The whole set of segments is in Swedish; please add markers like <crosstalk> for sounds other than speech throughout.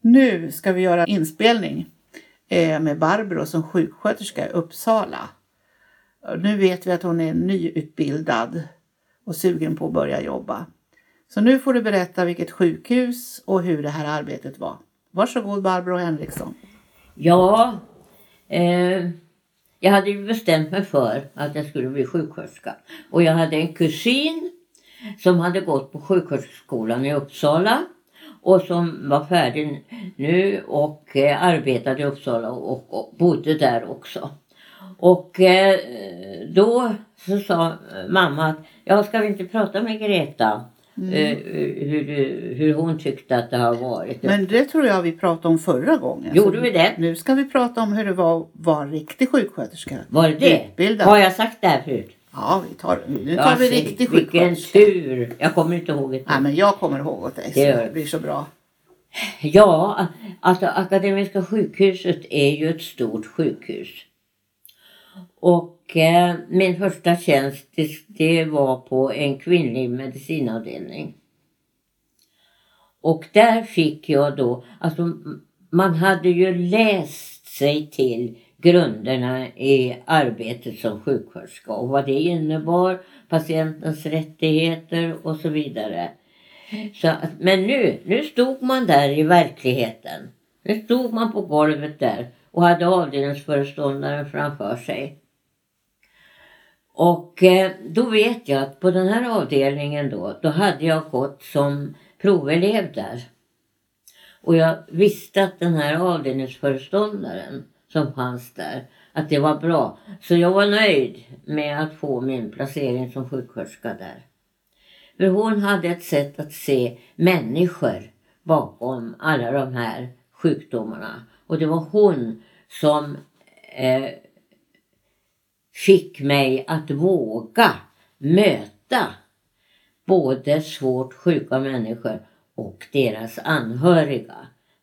Nu ska vi göra inspelning eh, med Barbro som sjuksköterska i Uppsala. Nu vet vi att hon är nyutbildad och sugen på att börja jobba. Så nu får du berätta vilket sjukhus och hur det här arbetet var. Varsågod Barbro Henriksson. Ja, eh, jag hade ju bestämt mig för att jag skulle bli sjuksköterska. Och jag hade en kusin som hade gått på sjuksköterskeskolan i Uppsala och som var färdig nu och eh, arbetade i Uppsala och, och, bodde där också. Och eh, då så sa mamma att ja, ska vi inte prata med Greta? Mm. Eh, hur, hur hon tyckte att det har varit. Men det tror jag vi pratade om förra gången. Gjorde Så vi det? Nu ska vi prata om hur det var att vara en riktig sjuksköterska. Var det det? Utbildad. Har jag sagt det här förut? Ja, vi tar, nu tar vi riktig sjuksköterska. Vilken tur! Jag kommer inte ihåg det. Nej, men jag kommer ihåg åt dig. Det, det blir så bra. Ja, alltså Akademiska sjukhuset är ju ett stort sjukhus. Och eh, min första tjänst det, det var på en kvinnlig medicinavdelning. Och där fick jag då, alltså man hade ju läst sig till grunderna i arbetet som sjuksköterska och vad det innebar, patientens rättigheter och så vidare. Så, men nu, nu stod man där i verkligheten. Nu stod man på golvet där och hade avdelningsföreståndaren framför sig. Och eh, då vet jag att på den här avdelningen då, då hade jag gått som provelev där. Och jag visste att den här avdelningsföreståndaren som fanns där, att det var bra. Så jag var nöjd med att få min placering som sjuksköterska där. För hon hade ett sätt att se människor bakom alla de här sjukdomarna. Och det var hon som eh, fick mig att våga möta både svårt sjuka människor och deras anhöriga.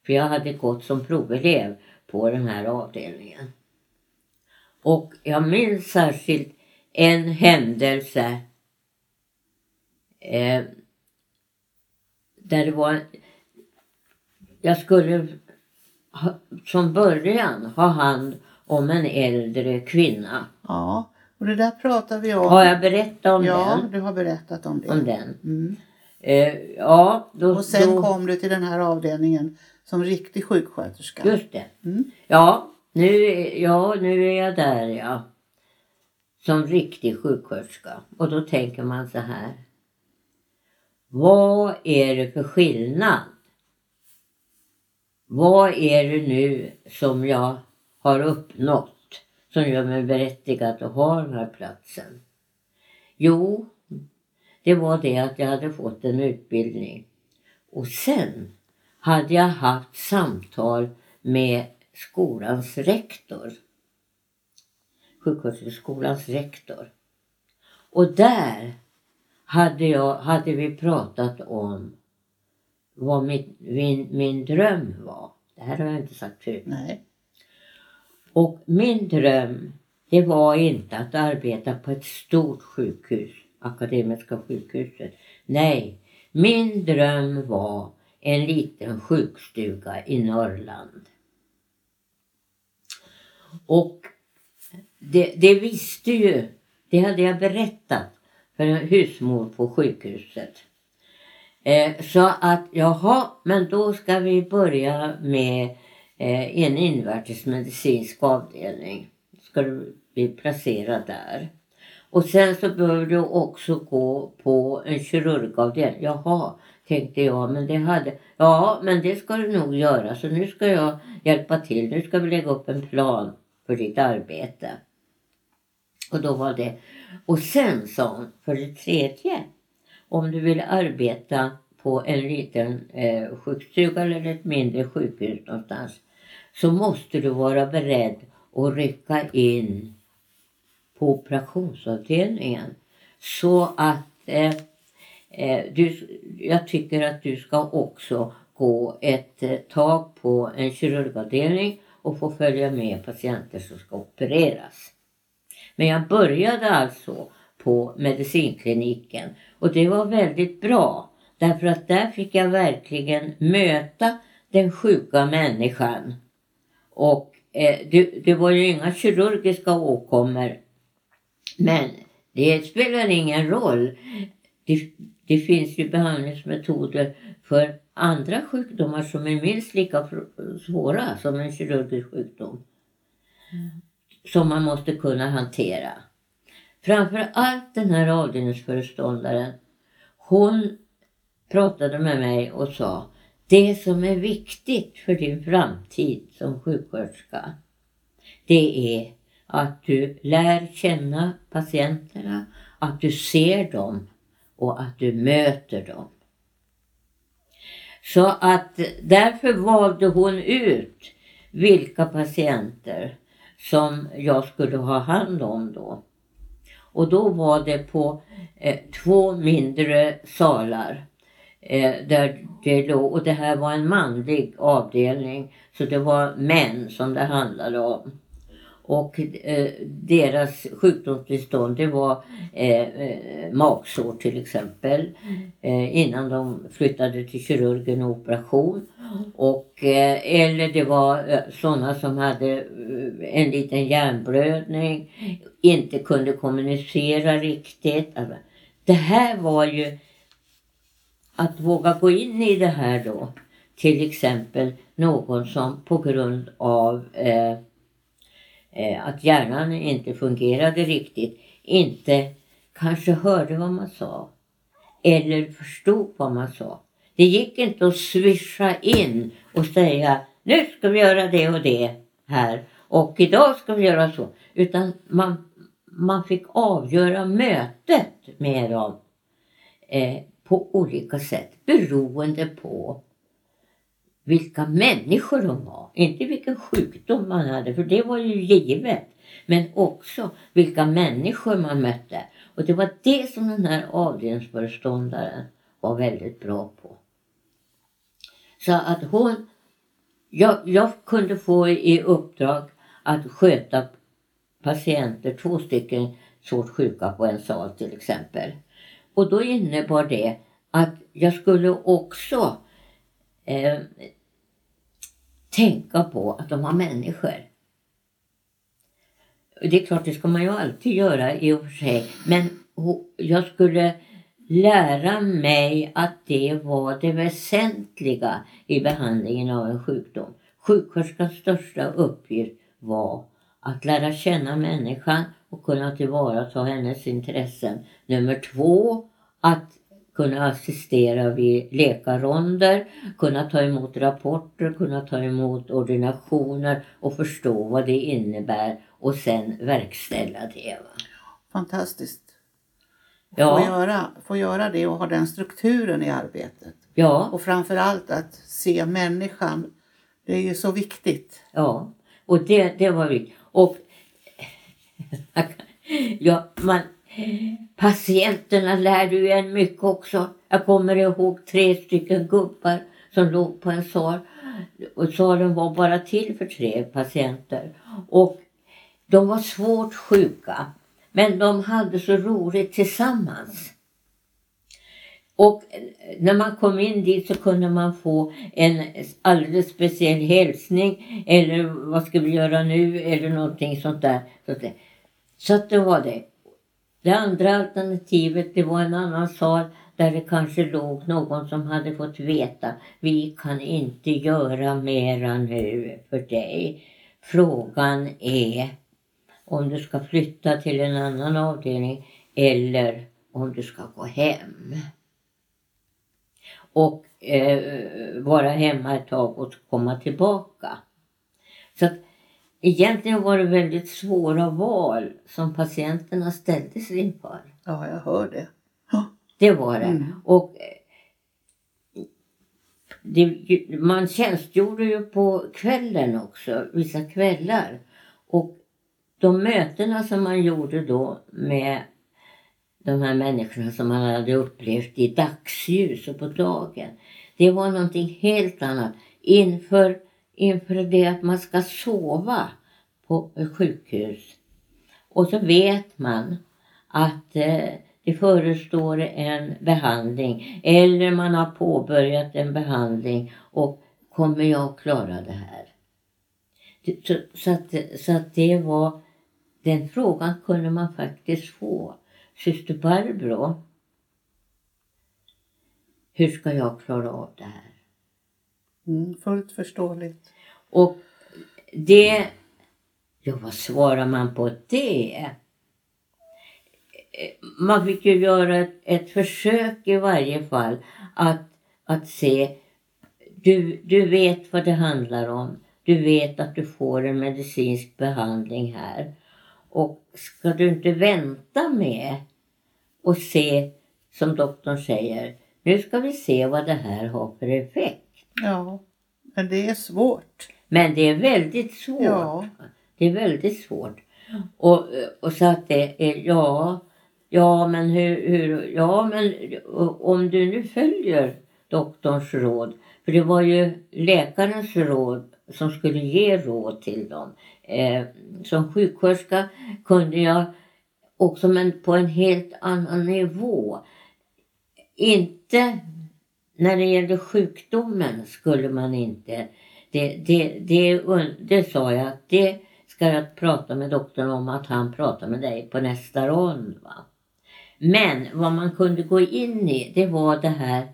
För jag hade gått som provelev på den här avdelningen. Och jag minns särskilt en händelse eh, där det var jag skulle ha, från början ha hand om en äldre kvinna. Ja, och det där pratar vi om. Har jag berättat om ja, den? Ja, du har berättat om det. Om den. Mm. Eh, ja, då, och sen då... kom du till den här avdelningen som riktig sjuksköterska. Just det. Mm. Ja, nu, ja, nu är jag där ja. Som riktig sjuksköterska. Och då tänker man så här. Vad är det för skillnad? Vad är det nu som jag har uppnått som gör mig berättigad att ha den här platsen? Jo, det var det att jag hade fått en utbildning. Och sen hade jag haft samtal med skolans rektor. Sjuksköterskeskolans rektor. Och där hade, jag, hade vi pratat om vad min, min, min dröm var. Det här har jag inte sagt förut. Nej. Och min dröm, det var inte att arbeta på ett stort sjukhus, Akademiska sjukhuset. Nej, min dröm var en liten sjukstuga i Norrland. Och det, det visste ju, det hade jag berättat för en husmor på sjukhuset. Eh, så att jaha, men då ska vi börja med eh, en invärtesmedicinsk avdelning. Ska du bli placerad där. Och sen så behöver du också gå på en kirurgavdelning. Jaha, tänkte jag, men det hade... Ja, men det ska du nog göra. Så nu ska jag hjälpa till. Nu ska vi lägga upp en plan för ditt arbete. Och då var det och sen sa hon, för det tredje, om du vill arbeta på en liten eh, sjukstuga eller ett mindre sjukhus någonstans så måste du vara beredd att rycka in på operationsavdelningen. Så att eh, eh, du, jag tycker att du ska också gå ett eh, tag på en kirurgavdelning och få följa med patienter som ska opereras. Men jag började alltså på medicinkliniken och det var väldigt bra därför att där fick jag verkligen möta den sjuka människan. Och eh, det, det var ju inga kirurgiska åkommor. Men det spelar ingen roll. Det, det finns ju behandlingsmetoder för andra sjukdomar som är minst lika svåra som en kirurgisk sjukdom. Mm. Som man måste kunna hantera. Framför allt den här avdelningsföreståndaren. Hon pratade med mig och sa det som är viktigt för din framtid som sjuksköterska det är att du lär känna patienterna, att du ser dem och att du möter dem. Så att därför valde hon ut vilka patienter som jag skulle ha hand om då. Och då var det på eh, två mindre salar. Eh, där det låg, och det här var en manlig avdelning. Så det var män som det handlade om. Och eh, deras sjukdomstillstånd det var eh, eh, magsår till exempel. Eh, innan de flyttade till kirurgen och operation. Och, eh, eller det var eh, sådana som hade eh, en liten hjärnblödning. Inte kunde kommunicera riktigt. Alltså, det här var ju att våga gå in i det här då. Till exempel någon som på grund av eh, Eh, att hjärnan inte fungerade riktigt inte kanske hörde vad man sa eller förstod vad man sa. Det gick inte att swisha in och säga nu ska vi göra det och det här och idag ska vi göra så. Utan man, man fick avgöra mötet med dem eh, på olika sätt beroende på vilka människor de var. Inte vilken sjukdom man hade, för det var ju givet. Men också vilka människor man mötte. Och det var det som den här avdelningsföreståndaren var väldigt bra på. Så att hon, jag, jag kunde få i uppdrag att sköta patienter, två stycken svårt sjuka på en sal till exempel. Och då innebar det att jag skulle också eh, tänka på att de var människor. Det är klart, det ska man ju alltid göra i och för sig. Men jag skulle lära mig att det var det väsentliga i behandlingen av en sjukdom. Sjuksköterskans största uppgift var att lära känna människan och kunna tillvarata hennes intressen. Nummer två, att kunna assistera vid läkarronder, kunna ta emot rapporter, kunna ta emot ordinationer och förstå vad det innebär och sen verkställa det. Va? Fantastiskt. Ja. Få, göra, få göra det och ha den strukturen i arbetet. Ja. Och framförallt att se människan. Det är ju så viktigt. Ja, och det, det var viktigt. Och <laughs> ja, man, Patienterna lärde ju en mycket också. Jag kommer ihåg tre stycken gubbar som låg på en sal. Och salen var bara till för tre patienter. Och de var svårt sjuka. Men de hade så roligt tillsammans. Och när man kom in dit så kunde man få en alldeles speciell hälsning. Eller vad ska vi göra nu? Eller någonting sånt där. Så att det var det. Det andra alternativet det var en annan sal där det kanske låg någon som hade fått veta vi kan inte göra mera nu för dig. Frågan är om du ska flytta till en annan avdelning eller om du ska gå hem. Och eh, vara hemma ett tag och komma tillbaka. Så att Egentligen var det väldigt svåra val som patienterna ställdes inför. Ja, jag hör det. Det var det. Mm. Och eh, det, man tjänstgjorde ju på kvällen också, vissa kvällar. Och de mötena som man gjorde då med de här människorna som man hade upplevt i dagsljus och på dagen. Det var någonting helt annat. Inför inför det att man ska sova på sjukhus. Och så vet man att eh, det förestår en behandling eller man har påbörjat en behandling och kommer jag att klara det här? Så, så, att, så att det var, den frågan kunde man faktiskt få. Syster Barbro, hur ska jag klara av det här? Mm, fullt förståeligt. Och det, ja vad svarar man på det? Man fick ju göra ett, ett försök i varje fall att, att se, du, du vet vad det handlar om. Du vet att du får en medicinsk behandling här. Och ska du inte vänta med och se, som doktorn säger, nu ska vi se vad det här har för effekt. Ja, men det är svårt. Men det är väldigt svårt. Ja. Det är väldigt svårt. Och, och så att det är, ja, ja men hur, hur, ja men om du nu följer doktorns råd. För det var ju läkarens råd som skulle ge råd till dem. Eh, som sjuksköterska kunde jag också men på en helt annan nivå. Inte när det gällde sjukdomen skulle man inte det, det, det, det sa jag att det ska jag prata med doktorn om att han pratar med dig på nästa rond. Va? Men vad man kunde gå in i det var det här.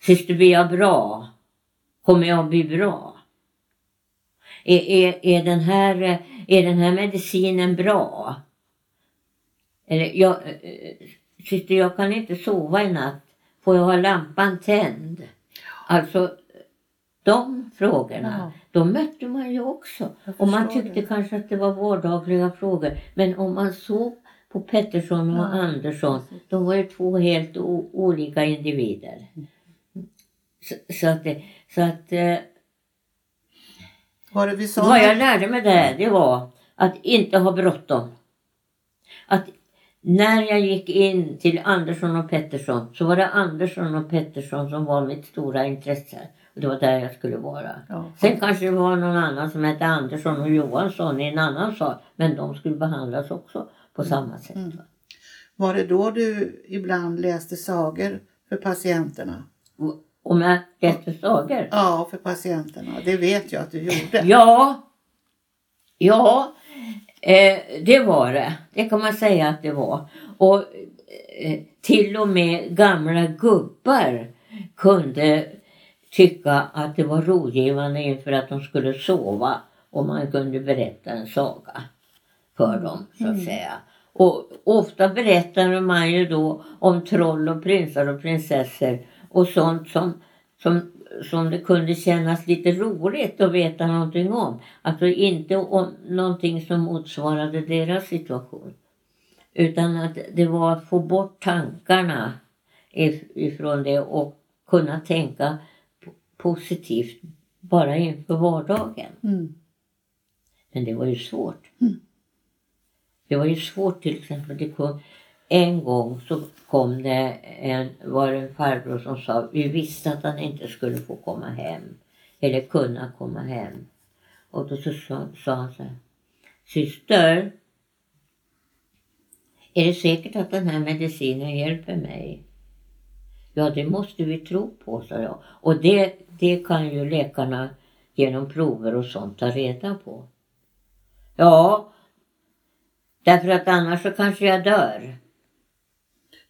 Syster blir jag bra? Kommer jag bli bra? Är, är, är, den här, är den här medicinen bra? Eller jag, eh, eh, syster jag kan inte sova i natt. Får jag ha lampan tänd? Alltså de frågorna, de mötte man ju också. Och man tyckte det. kanske att det var vardagliga frågor. Men om man såg på Pettersson och Ja, Andersson, de var ju två helt olika individer. Så, så att, så att eh, Var det vi sa? vad jag lärde mig där, det var att inte ha bråttom. Att när jag gick in till Andersson och Pettersson så var det Andersson och Pettersson som var mitt stora intresse. Och det var där jag skulle vara. Ja. Sen kanske det var någon annan som hette Andersson och Johansson i en annan sal. Men de skulle behandlas också på samma sätt. Mm. va. Var det då du ibland läste sagor för patienterna? Och- Om jag läste sagor? Ja, för patienterna. Det vet jag att du gjorde. Ja, ja eh, det var det. Det kan man säga att det var. Och eh, till och med gamla gubbar kunde tycka att det var rogivande inför att de skulle sova och man kunde berätta en saga för dem så att säga. Och ofta berättade man ju då om troll och prinsar och prinsessor och sånt som, som, som det kunde kännas lite roligt att veta någonting om. Alltså inte om någonting som motsvarade deras situation. Utan att det var att få bort tankarna if- ifrån det och kunna tänka positivt bara inför vardagen. Mm. Men det var ju svårt. Det var ju svårt till exempel. Det kom, en gång så kom det en, var det en farbror som sa vi visste att han inte skulle få komma hem. Eller kunna komma hem. Och då så sa, sa han så här. Syster. Är det säkert att den här medicinen hjälper mig? Ja, det måste vi tro på, sa jag. Och det, det kan ju läkarna genom prover och sånt ta reda på. Ja, därför att annars så kanske jag dör.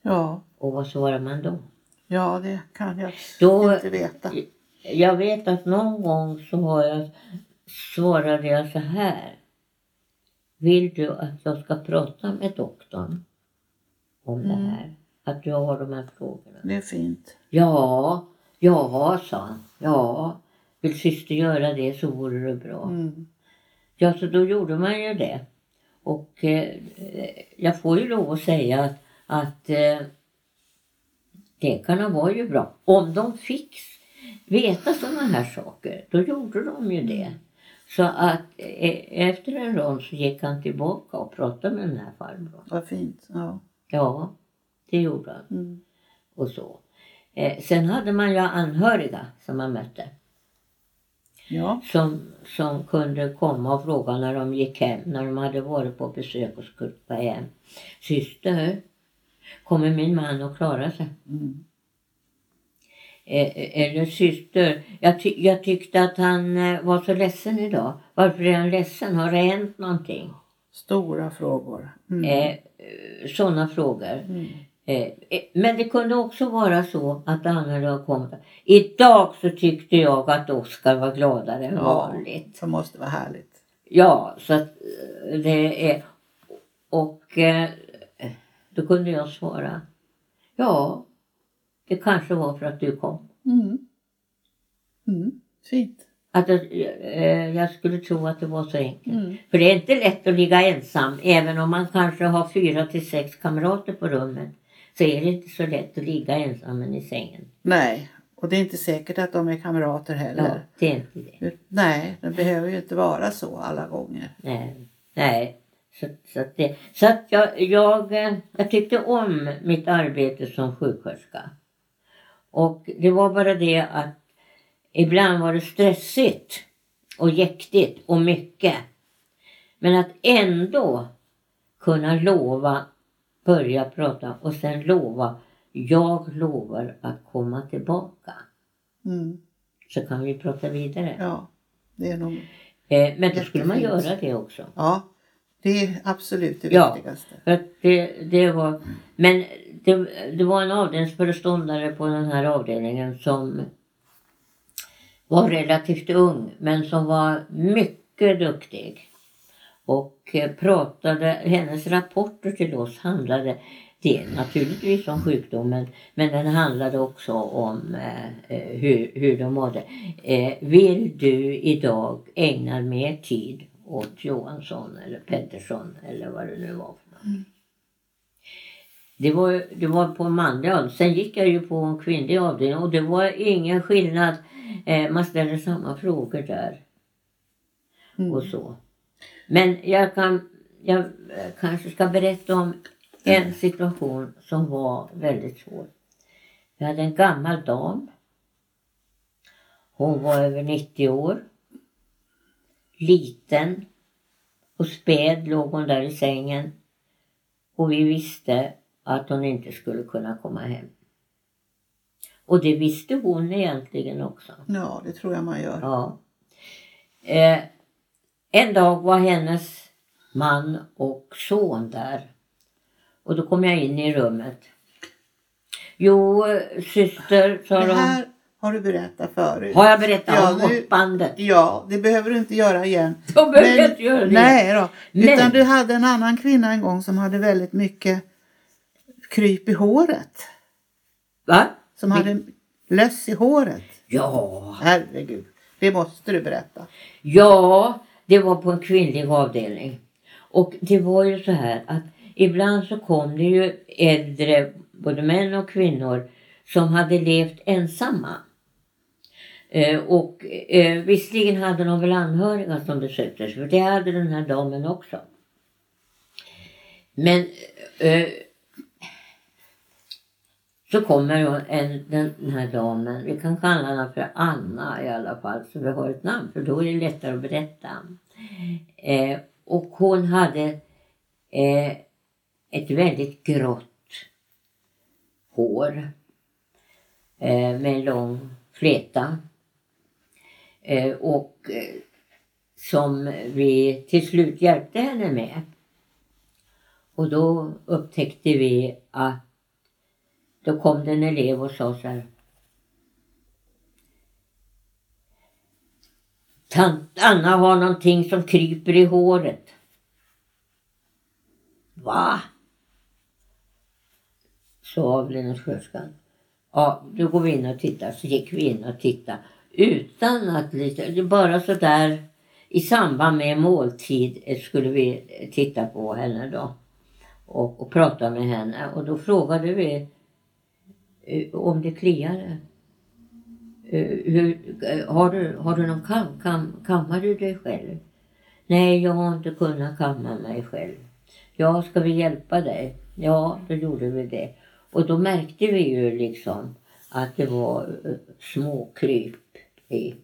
Ja, Och vad svarar man då? ja, det kan jag Då- inte veta. Jag vet att någon gång så har jag, svarade jag så här. Vill du att jag ska prata med doktorn om det Mm. här? Att du har de här frågorna? Det är fint. Ja, ja, sa han. Ja, vill syster göra det så vore det bra. Mm. Ja, så då gjorde man ju det. Och eh, jag får ju lov att säga att, att eh, läkarna var ju bra. Om de fick veta sådana här saker, då gjorde de ju det. Så att eh, efter en rond så gick han tillbaka och pratade med den här farbrorn. Vad fint. Ja. Ja, det gjorde han. Mm. Och så. Eh, sen hade man ju anhöriga som man mötte. Ja. som, som kunde komma och fråga när de gick hem, när de hade varit på besök och skulle hem. Syster, kommer min man att klara sig? Mm. eh, eller syster. Jag, ty jag tyckte att han eh, var så ledsen idag. Varför är han ledsen? Har det hänt någonting? Stora frågor. Mm. Eh, Sådana frågor. Mm. Eh, eh, men det kunde också vara så att Anna har kommit. Idag så tyckte jag att Oskar var gladare än Ja. vanligt. Det måste vara härligt. Ja, så att eh, det är... Och eh, då kunde jag svara. Ja, det kanske var för att du kom. Mm. Mm. Fint. Att jag, eh, jag skulle tro att det var så enkelt. Mm. För det är inte lätt att ligga ensam. Även om man kanske har fyra till sex kamrater på rummet. Så är det inte så lätt att ligga ensam i sängen. Nej, och det är inte säkert att de är kamrater Ja, heller. det är inte det. Nej, det behöver ju inte vara så alla gånger. Nej. Nej. Så, så, att, det, så att jag, jag, eh, jag tyckte om mitt arbete som sjuksköterska. Och det var bara det att ibland var det stressigt och jäktigt och mycket. Men att ändå kunna lova, börja prata och sen lova, jag lovar att komma tillbaka. Mm. Så kan vi prata vidare. Ja, det är nog... Eh, men då skulle man göra det också. Ja, det är absolut det Ja. viktigaste. För det, det var, men det, det var en avdelningsföreståndare på den här avdelningen som var relativt ung men som var mycket duktig. Och eh, pratade, hennes rapporter till oss handlade det naturligtvis om sjukdomen men den handlade också om eh, eh, hur, hur de mådde. Eh, vill du idag ägna mer tid åt Johansson eller Pettersson eller vad det nu var för något? Det var, det var på en manlig avdelning. Sen gick jag ju på en kvinnlig avdelning och det var ingen skillnad. Eh, man ställer samma frågor där Mm. och så. Men jag, kan, jag eh, kanske ska berätta om en situation som var väldigt svår. Vi hade en gammal dam. Hon var över 90 år. Liten och späd låg hon där i sängen. Och vi visste att hon inte skulle kunna komma hem. Och det visste hon egentligen också. Ja, det tror jag man gör. Ja. Eh, en dag var hennes man och son där. Och då kom jag in i rummet. Jo, syster, sa Det de. här har du berättat förut. Har jag berättat Ja, om nu- måttbandet? Ja, det behöver du inte göra igen. <laughs> Då behöver jag inte göra det. Nej då. Men- Utan du hade en annan kvinna en gång som hade väldigt mycket kryp i håret. Va? Som hade löss i håret. Ja. Herregud. Det måste du berätta. Ja, det var på en kvinnlig avdelning. Och det var ju så här att ibland så kom det ju äldre, både män och kvinnor, som hade levt ensamma. Eh, och eh, visserligen hade de väl anhöriga som besökte sig, för det hade den här damen också. Men eh, så kommer en, den, den här damen, vi kan kalla henne för Anna i alla fall, så vi har ett namn, för då är det lättare att berätta. Eh, och hon hade eh, ett väldigt grått hår eh, med en lång fläta. Eh, och eh, som vi till slut hjälpte henne med. Och då upptäckte vi att då kom det en elev och sa så här. Tant Anna har någonting som kryper i håret. Va? Sa avdelningssköterskan. Ja, då går vi in och tittar. Så gick vi in och tittade. Utan att lite, bara sådär i samband med måltid skulle vi titta på henne då. Och, och prata med henne. Och då frågade vi eh, om det kliade. Eh, hur, eh, har, du, har du någon kam, kam, kammar du dig själv? Nej, jag har inte kunnat kamma mig själv. Ja, ska vi hjälpa dig? Ja, då gjorde vi det. Och då märkte vi ju liksom att det var småkryp små i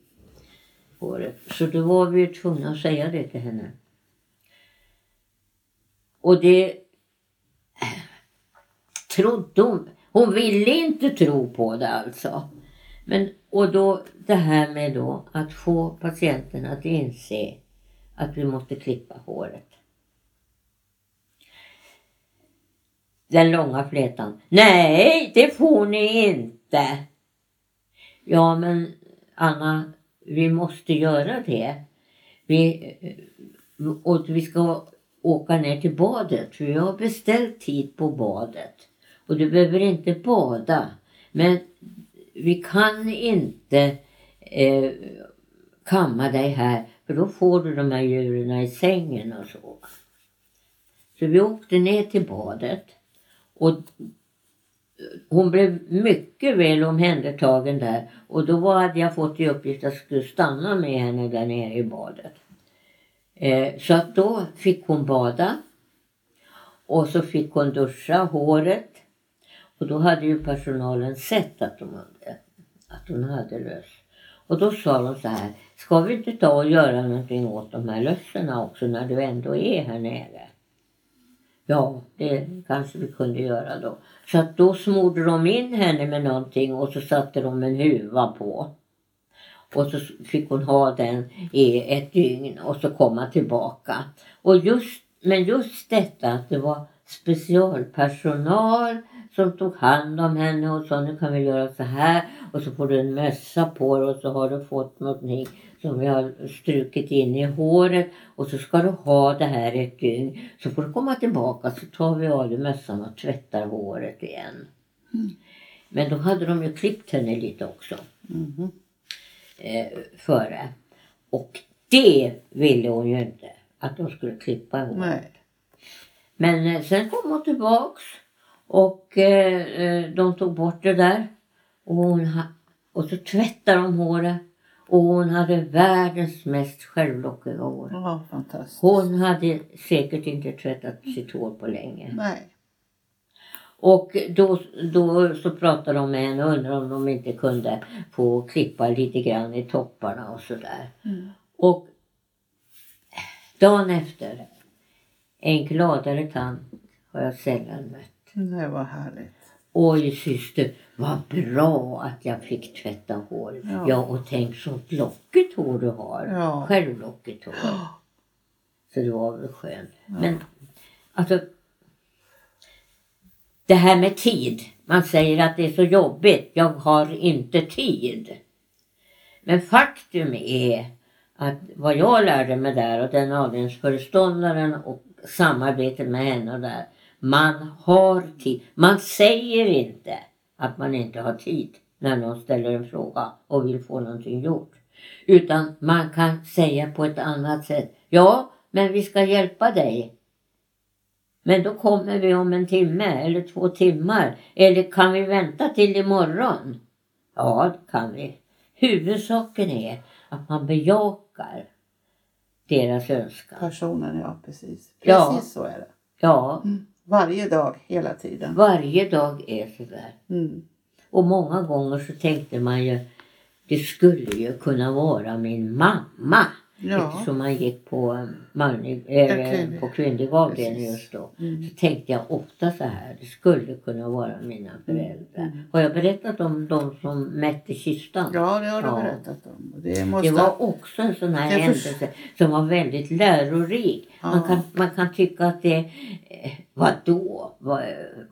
året. Så då var vi ju tvungna att säga det till henne. Och det trodde hon. Hon ville inte tro på det alltså. Men, och då det här med då att få patienten att inse att vi måste klippa håret. Den långa flätan. Nej, det får ni inte. Ja, men Anna, vi måste göra det. Vi, och vi ska åka ner till badet. För jag har beställt tid på badet. Och du behöver inte bada. Men vi kan inte eh, kamma dig här. För då får du de här djuren i sängen och så. Så vi åkte ner till badet. Och hon blev mycket väl omhändertagen där. Och då hade jag fått i uppgift att jag skulle stanna med henne där nere i badet. Eh, så att då fick hon bada. Och så fick hon duscha håret. Och då hade ju personalen sett att, hon hade, att hon hade löss. Och då sa de så här, ska vi inte ta och göra någonting åt de här lösserna också när du ändå är här nere? Ja, det kanske vi kunde göra då. Så att då smorde de in henne med någonting och så satte de en huva på. Och så fick hon ha den i ett dygn och så komma tillbaka. Och just, men just detta att det var specialpersonal som tog hand om henne och sa nu kan vi göra så här och så får du en mössa på dig och så har du fått någonting som vi har strukit in i håret och så ska du ha det här ett dygn. Så får du komma tillbaka så tar vi av dig mössan och tvättar håret igen. Mm. Men då hade de ju klippt henne lite också. Mm. Eh, före. Och det ville hon ju inte att de skulle klippa håret. Nej. Men eh, sen kom hon tillbaks och eh, eh de tog bort det där. Och, hon och så tvättade de håret. Och hon hade världens mest självlockiga hår. Ja, fantastiskt. Hon hade säkert inte tvättat sitt hår på länge. Nej. Och då, då så pratade de med henne och undrade om de inte kunde få klippa lite grann i topparna och sådär. Mm. Och dagen efter, en gladare tant har jag sällan mött. Det var härligt. Oj syster, vad bra att jag fick tvätta hår. Ja, ja och tänk så lockigt hår du har. Ja. Självlockigt hår. <gasps> Så det var väl skönt. Ja. Men alltså det här med tid. Man säger att det är så jobbigt. Jag har inte tid. Men faktum är att vad jag lärde mig där och den avdelningsföreståndaren och samarbetet med henne där. Man har tid. Man säger inte att man inte har tid när någon ställer en fråga och vill få någonting gjort. Utan man kan säga på ett annat sätt. Ja, men vi ska hjälpa dig. Men då kommer vi om en timme eller två timmar. Eller kan vi vänta till imorgon? Ja, det kan vi. Huvudsaken är att man bejakar deras önskan. Personen, ja precis. Precis ja. så är det. Ja. Mm. Varje dag, hela tiden. Varje dag är sådär. Mm. Och många gånger så tänkte man ju, det skulle ju kunna vara min mamma. Ja. Eftersom man gick på, manlig, äh, på kvinnlig avdelning just då. Mm. Så tänkte jag ofta så här, det skulle kunna vara mina mm. föräldrar. Mm. Har jag berättat om de som mätte kistan? Ja, det har du ja. berättat om. Det, måste... det, var också en sån här händelse för... som var väldigt lärorik. Ja. Man, kan, man kan tycka att det, eh, vadå? Vad,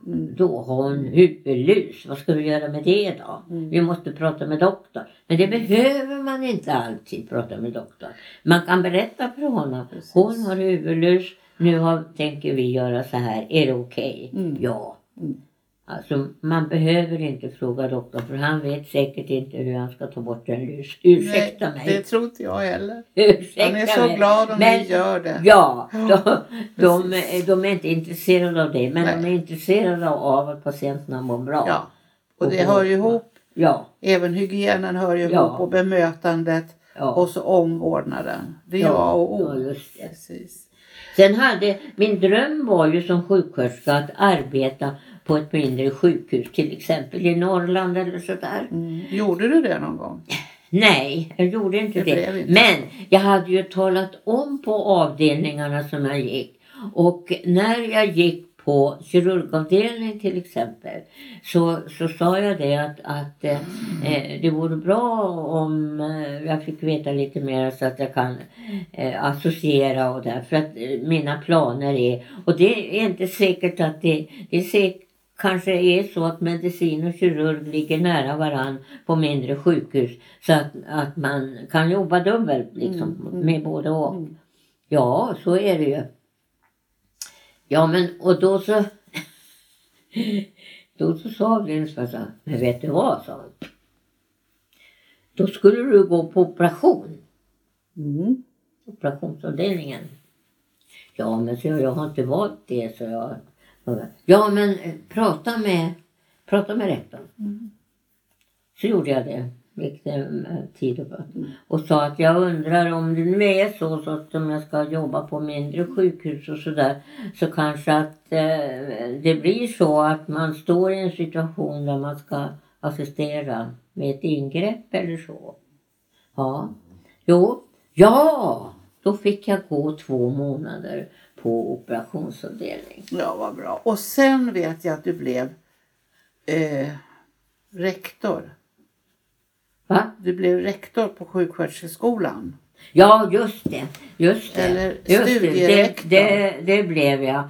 mm. då har hon huvudlus. Vad ska vi göra med det då? Mm. Vi måste prata med doktorn. Men det behöver man inte alltid prata med doktorn. Man kan berätta för honom. Precis. Hon har huvudlus. Nu har, tänker vi göra så här. Är det okej? Okay? Mm. Ja. Mm. Alltså man behöver inte fråga doktorn för han vet säkert inte hur han ska ta bort en lus. Ursäkta Nej, mig. Det tror inte jag heller. Ursäkta han är så mig. glad om men, ni gör det. Ja, de, de, de, är inte intresserade av det men Nej. de är intresserade av att patienterna mår bra. Ja, och det hör ju ihop. Ja. Även hygienen hör ju ihop ja. och bemötandet ja. och så omvårdnaden. Det är ja. A och O. Ja, just det. Precis. Sen hade, min dröm var ju som sjuksköterska att arbeta på ett mindre sjukhus, till exempel i Norrland eller sådär. Mm. Gjorde du det någon gång? Nej, jag gjorde inte det. det. Inte. Men jag hade ju talat om på avdelningarna som jag gick. Och när jag gick på kirurgavdelningen till exempel så, så sa jag det att, att eh, eh, det vore bra om eh, jag fick veta lite mer så att jag kan eh, associera och där. För att eh, mina planer är, och det är inte säkert att det, det är säkert kanske är så att medicin och kirurg ligger nära varann på mindre sjukhus så att, att man kan jobba dubbelt liksom, Mm, mm. med både och. Mm. Ja, så är det ju. Ja, men och då så <laughs> då så sa avdelningssköterskan, men vet du vad, sa hon. Då skulle du gå på operation, Mm. operationsavdelningen. Ja, men så jag, jag har inte valt det, så jag. Ja, men eh, prata med, prata med rektorn. Mm. Så gjorde jag det. Gick tid och, och sa att jag undrar om det nu är så, så att om jag ska jobba på mindre sjukhus och sådär så kanske att eh, det blir så att man står i en situation där man ska assistera med ett ingrepp eller så. Ja, jo, ja, då fick jag gå två månader på operationsavdelning. Ja, vad bra. Och sen vet jag att du blev eh, rektor. Va? Du blev rektor på sjuksköterskeskolan. Ja, just det. Just det. Eller just det. studierektor. Det, det, det blev jag.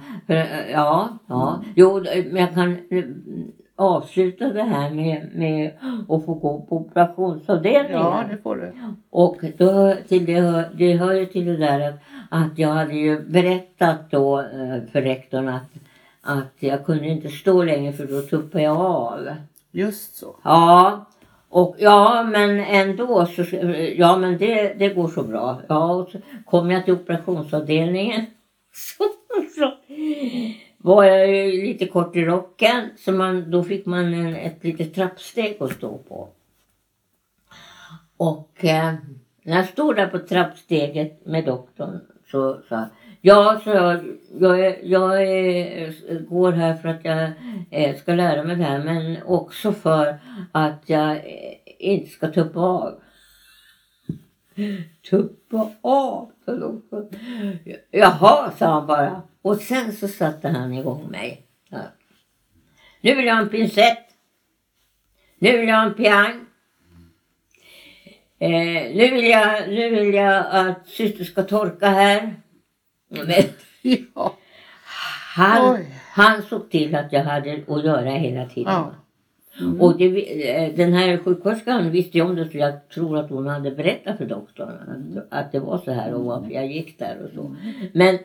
Ja, ja. Jo, men jag kan avsluta det här med, med att få gå på operationsavdelningen. Ja, det får du. Och då, till det, det hör ju till det där att, att jag hade ju berättat då eh, för rektorn att, att jag kunde inte stå längre för då tuppade jag av. Just så. Ja, och ja men ändå så, ja men det, det går så bra. Ja, och så kom jag till operationsavdelningen. <laughs> Så, så var jag ju lite kort i rocken så man, då fick man en, ett litet trappsteg att stå på. Och eh, när jag stod där på trappsteget med doktorn så sa jag, ja, så jag, jag, är- jag är, går här för att jag eh, ska lära mig det här men också för att jag eh, inte ska tuppa av. Tuppa av, sa. Jaha, sa han bara. Och sen så satte han igång mig. Ja. Nu vill jag ha en pincett. Nu vill jag ha en piang. Eh, nu, vill jag, nu vill jag att syster ska torka här. Men <laughs> Ja. han, Oj. han såg till att jag hade att göra hela tiden. ja. Mm. Och det, eh, den här sjuksköterskan visste ju om det så jag tror att hon hade berättat för doktorn att, det var så här och varför jag gick där och så. Men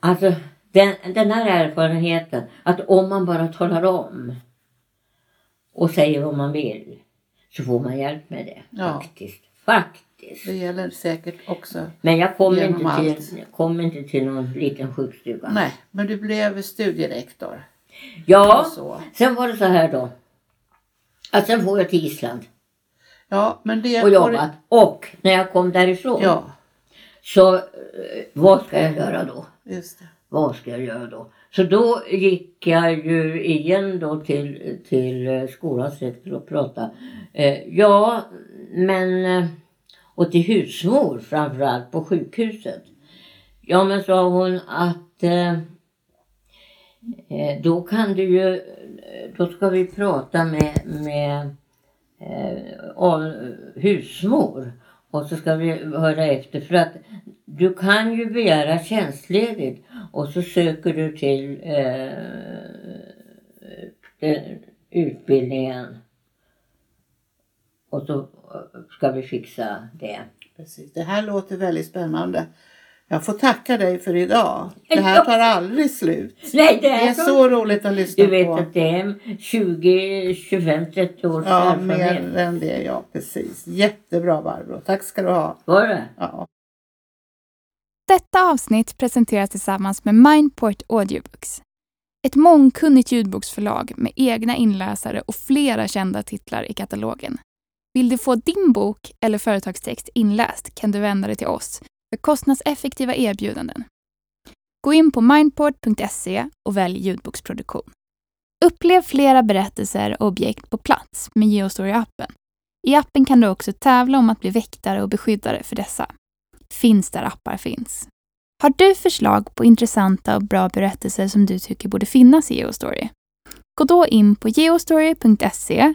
alltså den, den här erfarenheten att om man bara talar om och säger vad man vill så får man hjälp med det Ja. faktiskt. Faktiskt. Det gäller säkert också. Men jag kom, inte allt. till, jag kom inte till någon liten sjukstuga. Nej, men du blev studierektor. Ja, sen var det så här då. Att sen får jag till Island Ja, men det... och jobbat. Och när jag kom därifrån Ja, så eh, vad ska jag göra då? just det. Vad ska jag göra då? Så då gick jag ju igen då till, till eh, skolans rektor och pratade. Eh, ja, men... Och till husmor framförallt på sjukhuset. Ja, men sa hon att eh, eh, då kan du ju... Då ska vi prata med, med eh, av- husmor. Och så ska vi höra efter. För att du kan ju begära tjänstledigt och så söker du till eh, den utbildningen. Och så ska vi fixa det. Precis. Det här låter väldigt spännande. Jag får tacka dig för idag. Det här tar aldrig slut. Nej, det Det är är så roligt att lyssna Du vet på. att det är 20, 25, 30 års Ja, erfarenhet. mer än det. Ja, precis. Jättebra Barbro. Tack ska du ha. Var det? Ja. Detta avsnitt presenteras tillsammans med Mindport Audiobooks. Ett mångkunnigt ljudboksförlag med egna inläsare och flera kända titlar i katalogen. Vill du få din bok eller företagstext inläst kan du vända dig till oss för kostnadseffektiva erbjudanden. Gå in på mindport.se och välj ljudboksproduktion. Upplev flera berättelser och objekt på plats med Geostory-appen. I appen kan du också tävla om att bli väktare och beskyddare för dessa finns där appar finns. Har du förslag på intressanta och bra berättelser som du tycker borde finnas i Geostory? Gå då in på geostory.se,